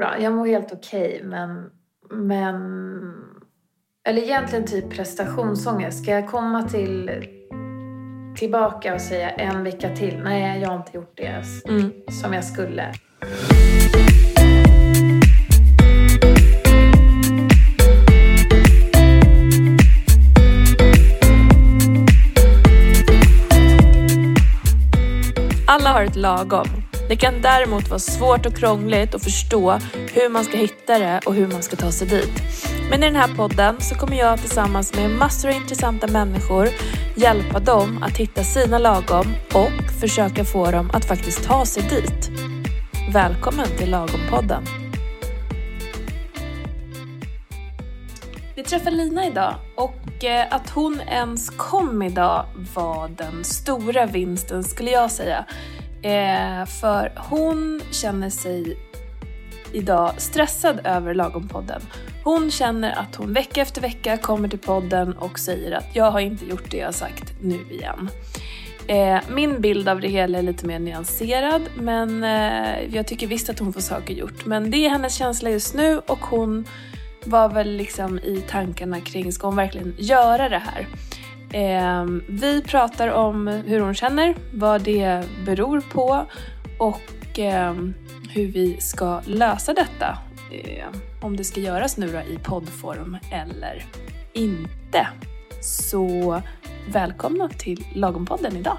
då, jag mår helt okej men, men... Eller egentligen typ prestationsångest. Ska jag komma till tillbaka och säga en vecka till? Nej, jag har inte gjort det Mm. som jag skulle. Alla har ett lagom. Det kan däremot vara svårt och krångligt att förstå hur man ska hitta det och hur man ska ta sig dit. Men i den här podden så kommer jag tillsammans med massor av intressanta människor hjälpa dem att hitta sina lagom och försöka få dem att faktiskt ta sig dit. Välkommen till Lagom-podden. Vi träffar Lina idag och eh, att hon ens kom idag var den stora vinsten skulle jag säga. Eh, för hon känner sig idag stressad över Lagom-podden. Hon känner att hon vecka efter vecka kommer till podden och säger att jag har inte gjort det jag sagt nu igen. Eh, min bild av det hela är lite mer nyanserad men eh, jag tycker visst att hon får saker gjort. Men det är hennes känsla just nu och hon var väl liksom i tankarna kring, ska hon verkligen göra det här? Eh, vi pratar om hur hon känner, vad det beror på och eh, hur vi ska lösa detta. Eh, om det ska göras nu då i poddform eller inte. Så välkomna till Lagompodden idag.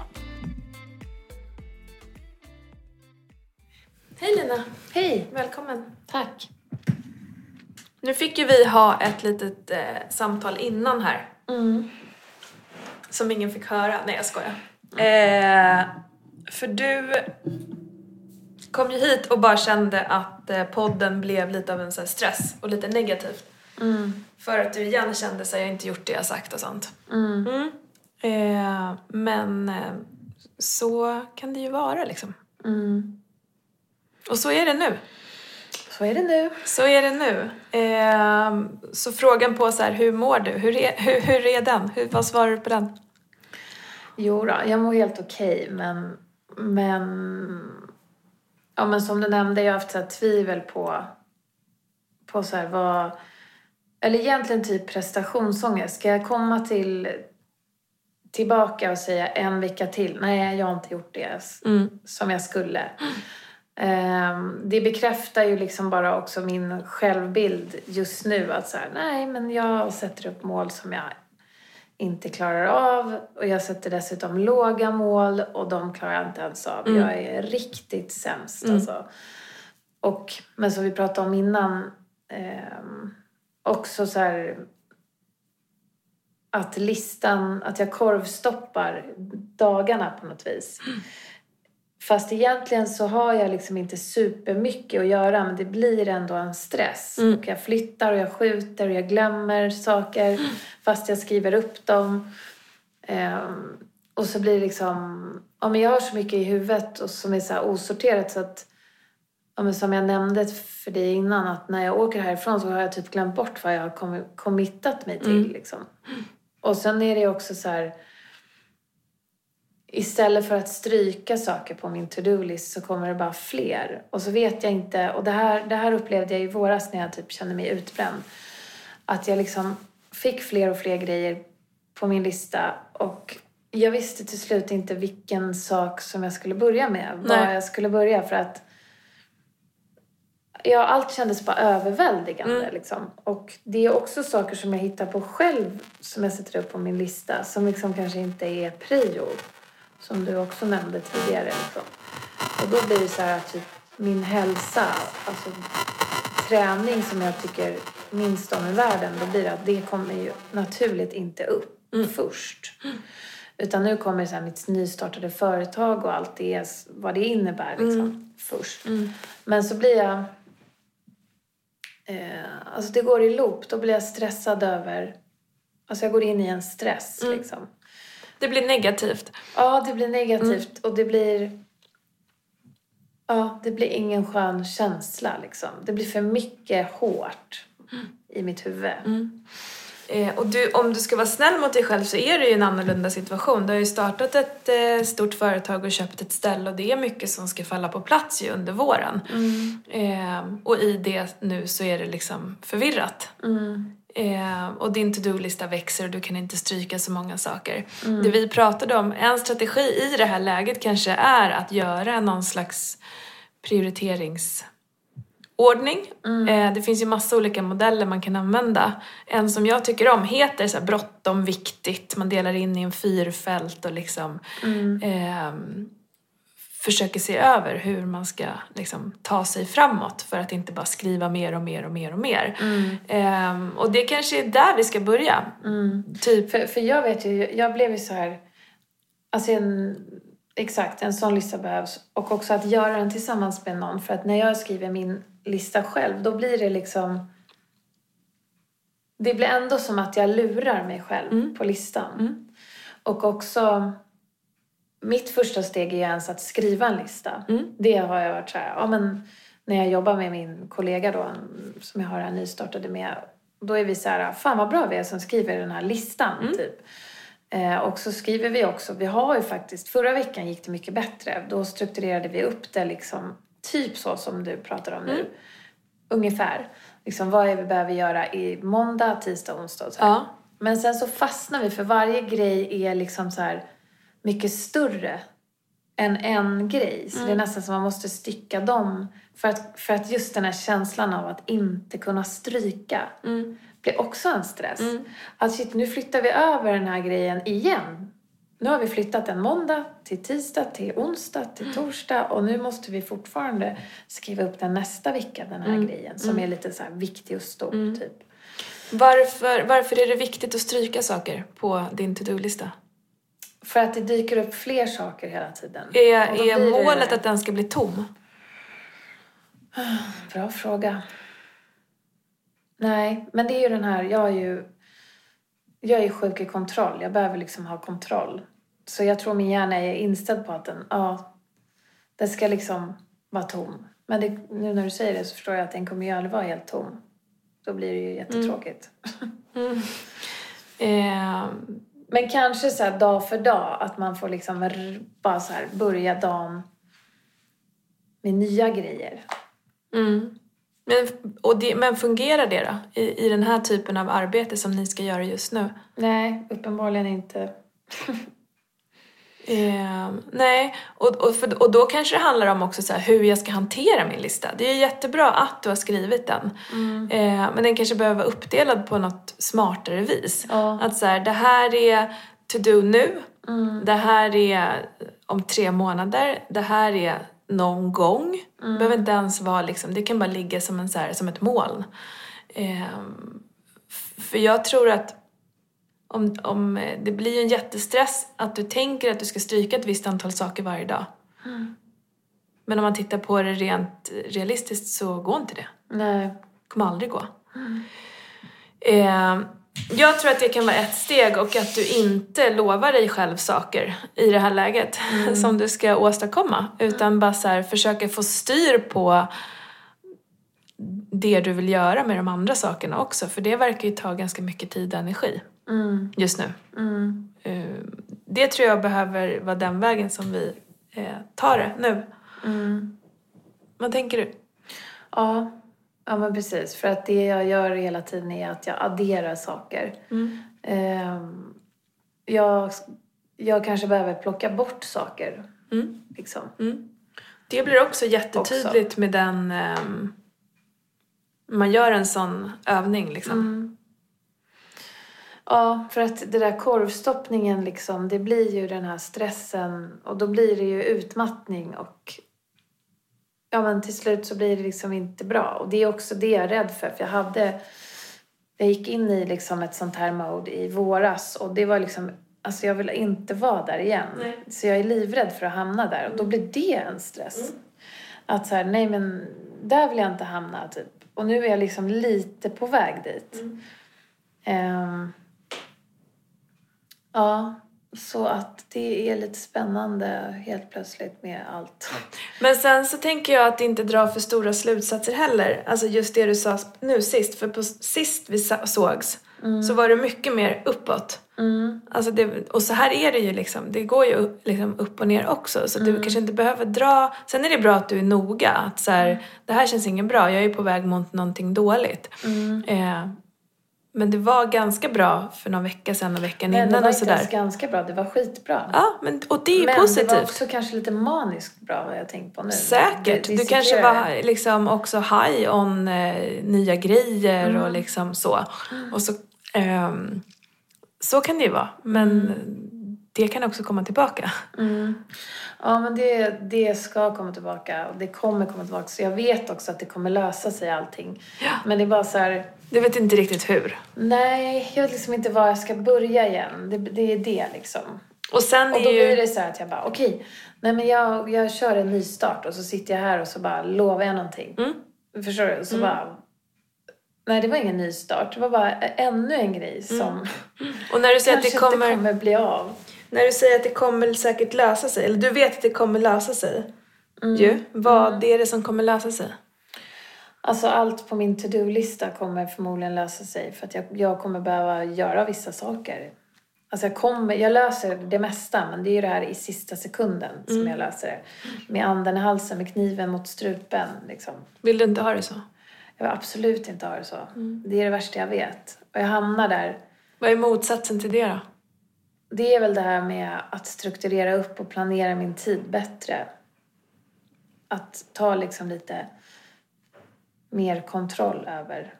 Hej Lina! Hej! Välkommen! Tack. Nu fick ju vi ha ett litet eh, samtal innan här Mm. Som ingen fick höra. Nej jag skojar. Eh, för du kom ju hit och bara kände att eh, podden blev lite av en så stress och lite negativt. Mm. För att du igen kände här, jag har inte gjort det jag sagt och sånt. Mm. Mm. Eh, men eh, så kan det ju vara liksom. Mm. Och så är det nu. Så är det nu. Så är det nu. Eh, så frågan på så här, hur mår du? Hur är, hur, hur är den? Hur, vad svarar du på den? Jo då, jag mår helt okej men, men, ja, men som du nämnde, jag har haft så tvivel på, på så här vad, eller egentligen typ prestationsångest. Ska jag komma till tillbaka och säga en vecka till? Nej, jag har inte gjort det Mm. som jag skulle. Ehm, det bekräftar ju liksom bara också min självbild just nu att så här, nej men jag sätter upp mål som jag inte klarar av och jag sätter dessutom låga mål och de klarar jag inte ens av. Mm. Jag är riktigt sämst Mm. alltså. Och, men som vi pratade om innan, ehm, också så här att listan, att jag korvstoppar dagarna på något vis. Fast egentligen så har jag liksom inte supermycket att göra men det blir ändå en stress. Mm. Och jag flyttar och jag skjuter och jag glömmer saker fast jag skriver upp dem. Ehm, och så blir det liksom, ja men jag har så mycket i huvudet och som är så osorterat så att Ja, men som jag nämnde för dig innan, att när jag åker härifrån så har jag typ glömt bort vad jag har committat mig till. Mm. Liksom. Och sen är det också så här... Istället för att stryka saker på min to-do-list så kommer det bara fler. Och så vet jag inte, och det här, det här upplevde jag i våras när jag typ kände mig utbränd. Att jag liksom fick fler och fler grejer på min lista och jag visste till slut inte vilken sak som jag skulle börja med. Var Nej. jag skulle börja för att Ja, allt kändes bara överväldigande. Mm. Liksom. Och det är också saker som jag hittar på själv som jag sätter upp på min lista som liksom kanske inte är prio. Som du också nämnde tidigare. Liksom. Och då blir det så här att typ min hälsa, alltså träning som jag tycker minst om i världen, då blir det att det kommer ju naturligt inte upp Mm. först. Utan nu kommer så här mitt nystartade företag och allt det, vad det innebär liksom, Mm. först. Mm. Men så blir jag... Eh, alltså det går i loop. Då blir jag stressad över... Alltså jag går in i en stress Mm. liksom. Det blir negativt. Ja, det blir negativt och det blir... Ja, det blir ingen skön känsla liksom. Det blir för mycket hårt i mitt huvud. Mm. Eh, och du, om du ska vara snäll mot dig själv så är det ju en annorlunda situation. Du har ju startat ett eh, stort företag och köpt ett ställe och det är mycket som ska falla på plats ju under våren. Eh, och i det nu så är det liksom förvirrat. Eh, och din to-do-lista växer och du kan inte stryka så många saker. Det vi pratade om, en strategi i det här läget kanske är att göra någon slags prioriteringsordning. Eh, det finns ju massa olika modeller man kan använda. En som jag tycker om heter så här bråttom, viktigt. Man delar in i en fyrfält och liksom ehm, försöker se över hur man ska liksom, ta sig framåt för att inte bara skriva mer och mer och mer och mer. Ehm, och det kanske är där vi ska börja. Typ, För, för jag vet ju, jag blev ju så här... Alltså en, exakt, en sån lista behövs. Och också att göra den tillsammans med någon. För att när jag skriver min lista själv, då blir det liksom... Det blir ändå som att jag lurar mig själv på listan. Och också... Mitt första steg är ju ens att skriva en lista. Det har jag varit så här, ja men när jag jobbar med min kollega då, som jag har här nystartade med, då är vi så här, fan vad bra vi är som skriver den här listan, typ. Eh, och så skriver vi också, vi har ju faktiskt, förra veckan gick det mycket bättre. Då strukturerade vi upp det liksom, typ så som du pratar om nu. Ungefär. Liksom, vad är vi behöver göra i måndag, tisdag, onsdag och så. Ja. Men sen så fastnar vi, för varje grej är liksom så här mycket större än en grej. Så det är nästan som man måste stycka dem. För att, för att just den här känslan av att inte kunna stryka blir också en stress. Att shit, nu flyttar vi över den här grejen igen. Nu har vi flyttat en måndag till tisdag, till onsdag, till torsdag och nu måste vi fortfarande skriva upp den nästa vecka, den här grejen som är lite så här viktig och stor typ. varför, varför är det viktigt att stryka saker på din to-do-lista? För att det dyker upp fler saker hela tiden. Är, är målet det. att den ska bli tom? Bra fråga. Nej, men det är ju den här, jag är ju... Jag är sjuk i kontroll. Jag behöver liksom ha kontroll. Så jag tror min hjärna är inställd på att den, ja, den ska liksom vara tom. Men det, nu när du säger det så förstår jag att den kommer ju aldrig vara helt tom. Då blir det ju jättetråkigt. Eh, Men kanske så dag för dag, att man får liksom bara så här börja dagen med nya grejer. mm. men, och det, men fungerar det då? I, I den här typen av arbete som ni ska göra just nu? Nej, uppenbarligen inte. Eh, nej, och, och, för, och då kanske det handlar om också så hur jag ska hantera min lista. Det är jättebra att du har skrivit den. Eh, men den kanske behöver vara uppdelad på något smartare vis. Ja. Att så här, det här är to do nu. Det här är om tre månader. Det här är någon gång. Det behöver inte ens vara liksom, det kan bara ligga som, en, så här, som ett moln. Eh, för jag tror att om, om, eh, det blir ju en jättestress att du tänker att du ska stryka ett visst antal saker varje dag. Men om man tittar på det rent realistiskt så går inte det. Nej. Kommer aldrig gå. Eh, jag tror att det kan vara ett steg och att du inte lovar dig själv saker i det här läget som du ska åstadkomma. Utan bara så här, försöka få styr på det du vill göra med de andra sakerna också. För det verkar ju ta ganska mycket tid och energi just nu. Eh, Det tror jag behöver vara den vägen som vi eh, tar det nu. Vad tänker du? Ja. ja, men precis. För att det jag gör hela tiden är att jag adderar saker. Ehm, jag, jag kanske behöver plocka bort saker. Liksom. Det blir också jättetydligt med den... ehm, man gör en sån övning liksom. Ja, för att det där korvstoppningen liksom, det blir ju den här stressen och då blir det ju utmattning och ja men till slut så blir det liksom inte bra. Och det är också det jag är rädd för, för jag hade, jag gick in i liksom ett sånt här mode i våras och det var liksom, alltså jag vill inte vara där igen. Nej. Så jag är livrädd för att hamna där och då blir det en stress. Att så här, nej men där vill jag inte hamna typ. Och nu är jag liksom lite på väg dit. Ehm, ja, så att det är lite spännande helt plötsligt med allt. Men sen så tänker jag att inte dra för stora slutsatser heller. Alltså just det du sa nu sist. För på, sist vi sågs så var det mycket mer uppåt. Mm. Alltså det, och så här är det ju liksom. Det går ju upp, liksom upp och ner också. Så Mm. du kanske inte behöver dra... Sen är det bra att du är noga. Att så här, Mm. det här känns inget bra. Jag är på väg mot någonting dåligt. Mm. Eh, men det var ganska bra för någon vecka sedan och veckan Men det innan var och inte sådär. ens ganska bra, det var skitbra. Ja, men, och det är Men positivt. det var också kanske lite maniskt bra vad jag tänkt på nu. Säkert. Det- Du kanske var liksom också high on eh, nya grejer Mm. och liksom så. Och så, ehm, så kan det ju vara. Men Mm. det kan också komma tillbaka. Mm. Ja, men det, det ska komma tillbaka och det kommer komma tillbaka. Så jag vet också att det kommer lösa sig allting. Ja. Men det är bara så här, Du vet inte riktigt hur. nej, jag vet liksom inte var jag ska börja igen. Det, det är det liksom. Och sen Och då ju... blir det så här att jag bara, okej, nej men jag, jag kör en nystart och så sitter jag här och så bara lovar jag någonting. Mm. Förstår du? Så bara, nej det var ingen nystart. Det var bara ännu en grej som Och när du säger att kanske det kommer, inte kommer bli av. När du säger att det kommer säkert lösa sig, eller du vet att det kommer lösa sig. Mm. Ju. Vad är det som kommer lösa sig? Alltså allt på min to-do-lista kommer förmodligen lösa sig för att jag, jag kommer behöva göra vissa saker. Alltså jag, kommer, jag löser det mesta men det är ju det här i sista sekunden som jag löser det. Med anden i halsen, med kniven mot strupen liksom. Vill du inte ha det så? Jag vill absolut inte ha det så. Det är det värsta jag vet. Och jag hamnar där. Vad är motsatsen till det då? Det är väl det här med att strukturera upp och planera min tid bättre. Att ta liksom lite mer kontroll över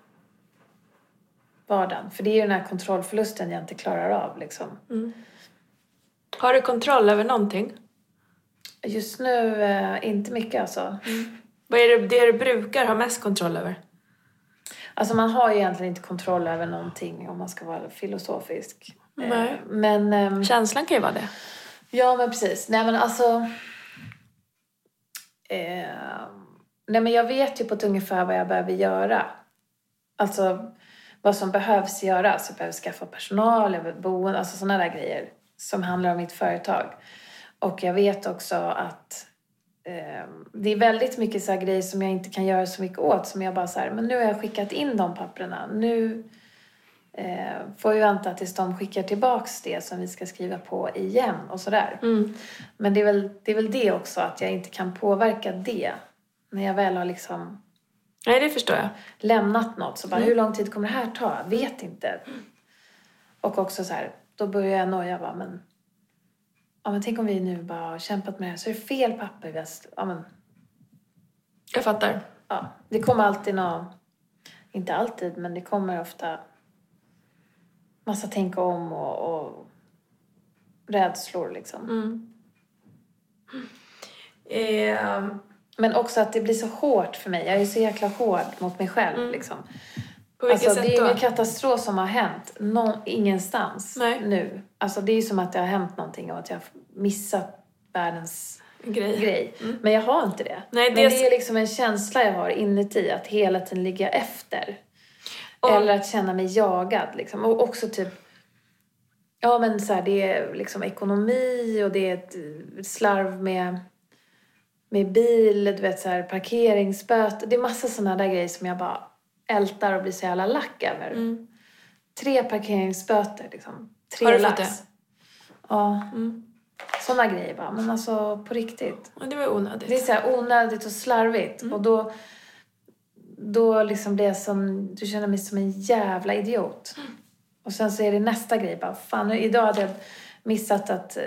vardagen. För det är ju den här kontrollförlusten jag inte klarar av liksom. Har du kontroll över någonting? Just nu, eh, inte mycket alltså. Vad är det, det du brukar ha mest kontroll över? Alltså man har ju egentligen inte kontroll över någonting om man ska vara filosofisk. Eh, Nej. Men... ehm, Känslan kan ju vara det. Ja, men precis. Nej, men alltså... Eh, nej, men jag vet ju på ett ungefär vad jag behöver göra. Alltså vad som behövs göras. Jag behöver skaffa personal, jag behöver boende, alltså sådana där grejer som handlar om mitt företag. Och jag vet också att eh, det är väldigt mycket så grejer som jag inte kan göra så mycket åt. Som jag bara så här, men nu har jag skickat in de papperna. Nu eh, får vi vänta tills de skickar tillbaks det som vi ska skriva på igen och sådär. Mm. Men det är, väl, det är väl det också, att jag inte kan påverka det. När jag väl har liksom Nej, det förstår jag. lämnat något så bara, hur lång tid kommer det här ta? Vet inte. Och också så här, då börjar jag noja bara, men Ja men tänk om vi nu bara har kämpat med det här så är det fel papper. Vi har, ja, men, Jag fattar. ja, det kommer alltid någon, inte alltid, men det kommer ofta massa tänka om och, och rädslor liksom. Mm. Eh, Men också att det blir så hårt för mig. Jag är så jäkla hård mot mig själv liksom. på vilket Alltså, det är då? ingen katastrof som har hänt nå- ingenstans Nej. nu. Alltså det är ju som att det har hänt någonting och att jag har missat världens Grej. grej. Men jag har inte det. Mm. Nej, Men det är det är liksom en känsla jag har inuti att hela tiden ligga efter. Och- Eller att känna mig jagad liksom. Och också typ Ja men så här, det är liksom ekonomi och det är ett slarv med, med bil, du vet så här parkeringsböter. Det är massa sådana där grejer som jag bara ältar och blir så jävla lack över. Mm. Tre parkeringsböter liksom. Tre Har du fått det? Ja. Mm. Sådana grejer bara. Men alltså på riktigt. Det var onödigt. Det är så här onödigt och slarvigt. Och då, då liksom blir jag som, du känner mig som en jävla idiot. Och sen så är det nästa grej bara, fan idag hade jag missat att eh,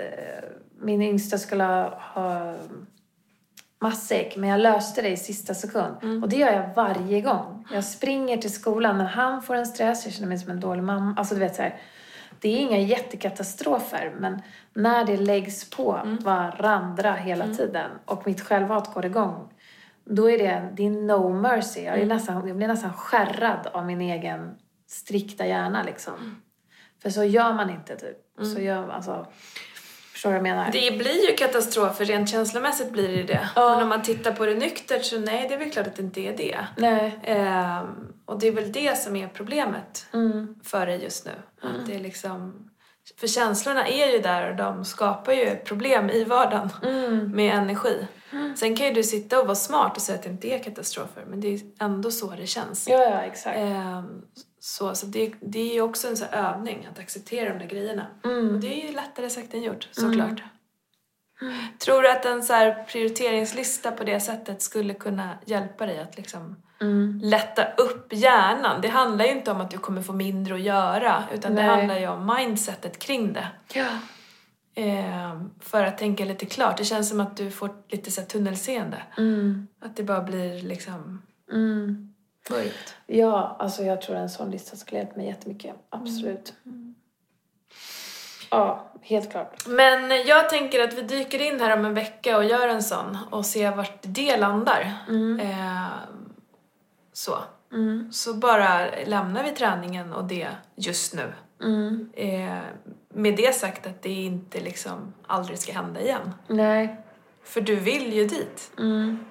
min yngsta skulle ha, ha matsäck. Men jag löste det i sista sekund. Och det gör jag varje gång. Jag springer till skolan när han får en stress, jag känner mig som en dålig mamma. Alltså du vet så här. Det är inga jättekatastrofer men när det läggs på varandra hela tiden och mitt självhat går igång då är det, det är no mercy. Jag, är nästan, jag blir nästan skärrad av min egen strikta hjärna liksom. För så gör man inte typ. Så gör, alltså, förstår du vad jag menar? Det blir ju katastrofer, rent känslomässigt blir det det. Ja. Men om man tittar på det nyktert så nej, det är väl klart att det inte är det. Nej. Ehm, och det är väl det som är problemet Mm. för dig just nu. Att det är liksom, för känslorna är ju där och de skapar ju problem i vardagen Mm. med energi. Sen kan ju du sitta och vara smart och säga att det inte är katastrofer, men det är ändå så det känns. Ja, ja, exakt. Ehm, så så det, det är ju också en sån övning, att acceptera de där grejerna. Och Mm. det är ju lättare sagt än gjort, såklart. Tror du att en så prioriteringslista på det sättet skulle kunna hjälpa dig att liksom Mm. lätta upp hjärnan? Det handlar ju inte om att du kommer få mindre att göra, utan det Nej. handlar ju om mindsetet kring det. Ja. Ehm, för att tänka lite klart. Det känns som att du får lite så tunnelseende. Mm. Att det bara blir liksom Mm. Mörkt. Ja, alltså jag tror en sån lista skulle hjälpa mig jättemycket. Absolut. Ja, helt klart. Men jag tänker att vi dyker in här om en vecka och gör en sån och ser vart det landar. Ehm, så. Mm. Så bara lämnar vi träningen och det just nu. Mm. Eh, med det sagt att det inte liksom aldrig ska hända igen. Nej. För du vill ju dit. Mm.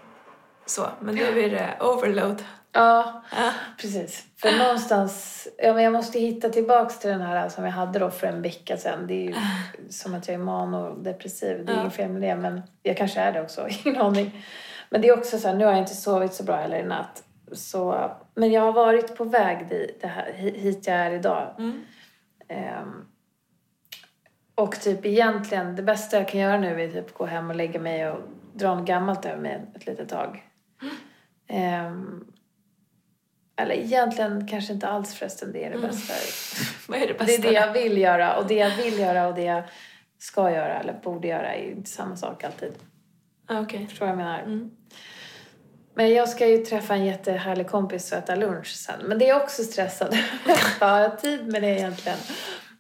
Så, men nu är det overload. Ja, Ja. precis. För någonstans, ja men jag måste hitta tillbaks till den här som jag hade då för en vecka sedan. Det är ju som att jag är manodepressiv. Det är Ja. inget fel med det, men jag kanske är det också. Ingen aning. Men det är också så här, nu har jag inte sovit så bra heller i natt. Så, men jag har varit på väg dit, det här, hi- hit jag är idag. Mm. Ehm, och typ egentligen, det bästa jag kan göra nu är typ gå hem och lägga mig och dra något gammalt över mig ett litet tag. Ehm, eller egentligen kanske inte alls förresten det är det bästa. Vad är det Det är bästa? det jag vill göra och det jag vill göra och det jag ska göra eller borde göra är inte samma sak alltid. Ah, Okej. Förstår vad jag menar? Mm. Men jag ska ju träffa en jättehärlig kompis och äta lunch sen. Men det är också stressande. Har jag tid med det egentligen?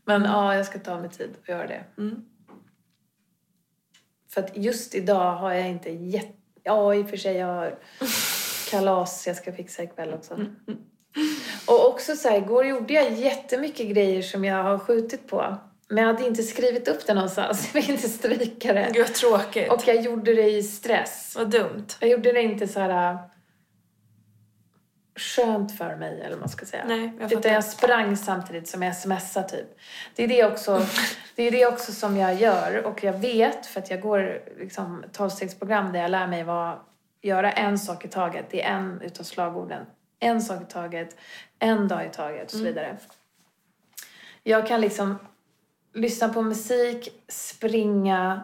Men ja, jag ska ta mig tid och göra det. Mm. För att just idag har jag inte jätte... Ja, i och för sig jag har kalas jag ska fixa ikväll också. Och också så här, igår gjorde jag jättemycket grejer som jag har skjutit på. Men jag hade inte skrivit upp det någonstans. Jag fick inte stryka det. Gud vad tråkigt. Och jag gjorde det i stress. Vad dumt. Jag gjorde det inte så här äh, skönt för mig, eller vad man ska säga. Nej, jag Utan fattar. jag sprang samtidigt som jag smsade typ. Det är det också, det är det också som jag gör. Och jag vet, för att jag går liksom tolvstegsprogram där jag lär mig vad, göra en sak i taget. Det är en utav slagorden. En sak i taget, en dag i taget och så Mm. vidare. Jag kan liksom lyssna på musik, springa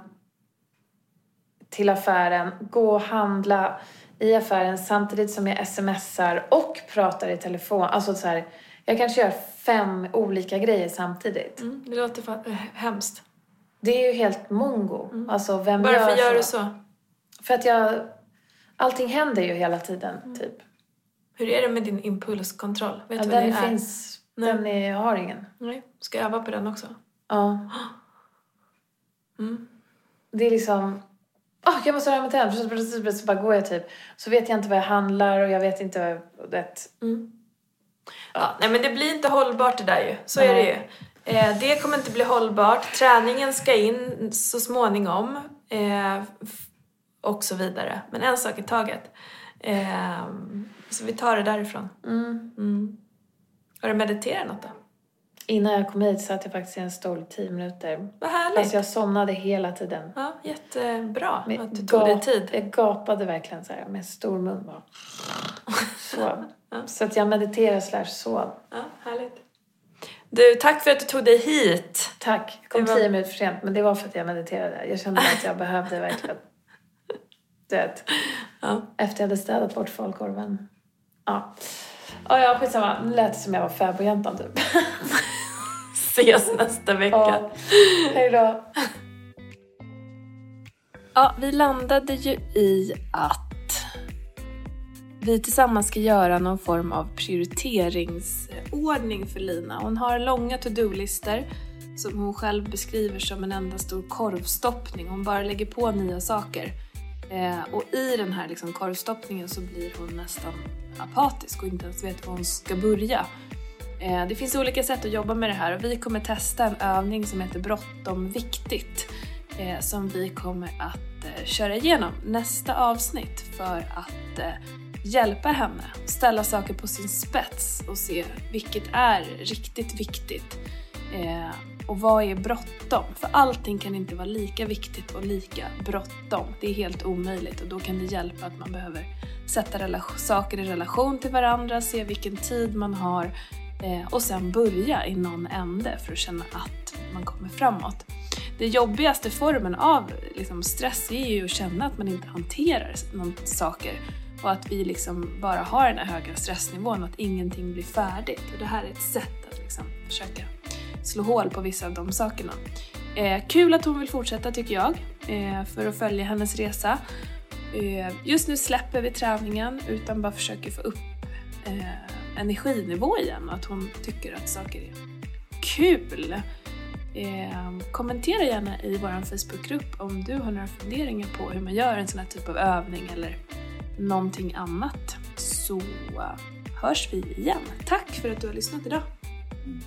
till affären, gå och handla i affären samtidigt som jag smsar och pratar i telefon. Alltså så här, jag kanske gör fem olika grejer samtidigt. Mm, det låter fan, äh, hemskt. Det är ju helt mongo. Alltså vem Varför gör, gör du så? För att jag... Allting händer ju hela tiden, Mm. typ. Hur är det med din impulskontroll? Vet Ja, du vad det den är? finns... Nej. Den är, jag har ingen. Nej, ska jag öva på den också? Ja. Mm. Det är liksom... Åh, jag måste röra mig till Så bara går jag typ. Så vet jag inte vad jag handlar och jag vet inte vad... Det. Mm. Ja, nej men det blir inte hållbart det där ju. Så är det ju. Eh, det kommer inte bli hållbart. Träningen ska in så småningom. Eh, och så vidare. Men en sak i taget. Eh, så vi tar det därifrån. Mm. Mm. Har du mediterat något då? Innan jag kom hit satt jag faktiskt i en stol i tio minuter. Vad härligt. Alltså jag somnade hela tiden. Ja, jättebra Men att du tog dig tid. Jag gapade verkligen så här med stor mun bara. Så. Så att jag mediterar slash sov. Ja, härligt. Du, tack för att du tog dig hit. Tack. Jag kom var- tio minuter för sent men det var för att jag mediterade. Jag kände att jag behövde verkligen. Du vet. Ja. Efter jag hade städat bort folkkorven. Ja. Ja, ja, skitsamma. Nu lät det som jag var fäbodjäntan typ. Ses nästa vecka. Ja. Hej då. Ja, vi landade ju i att vi tillsammans ska göra någon form av prioriteringsordning för Lina. Hon har långa to-do-listor som hon själv beskriver som en enda stor korvstoppning. Hon bara lägger på nya saker. Eh, och i den här liksom korvstoppningen så blir hon nästan apatisk och inte ens vet var hon ska börja. Eh, det finns olika sätt att jobba med det här och vi kommer testa en övning som heter Bråttom viktigt eh, som vi kommer att eh, köra igenom nästa avsnitt för att eh, hjälpa henne ställa saker på sin spets och se vilket är riktigt viktigt. Eh, och vad är bråttom? För allting kan inte vara lika viktigt och lika bråttom. Det är helt omöjligt och då kan det hjälpa att man behöver sätta saker i relation till varandra, se vilken tid man har eh, och sen börja i någon ände för att känna att man kommer framåt. Den jobbigaste formen av liksom, stress är ju att känna att man inte hanterar saker och att vi liksom bara har den här höga stressnivån och att ingenting blir färdigt. Och det här är ett sätt att liksom försöka slå hål på vissa av de sakerna. Eh, kul att hon vill fortsätta tycker jag, eh, för att följa hennes resa. Eh, just nu släpper vi träningen utan bara försöker få upp eh, energinivå igen och att hon tycker att saker är kul. Eh, kommentera gärna i vår Facebookgrupp om du har några funderingar på hur man gör en sån här typ av övning eller någonting annat. Så eh, hörs vi igen. Tack för att du har lyssnat idag. Mm.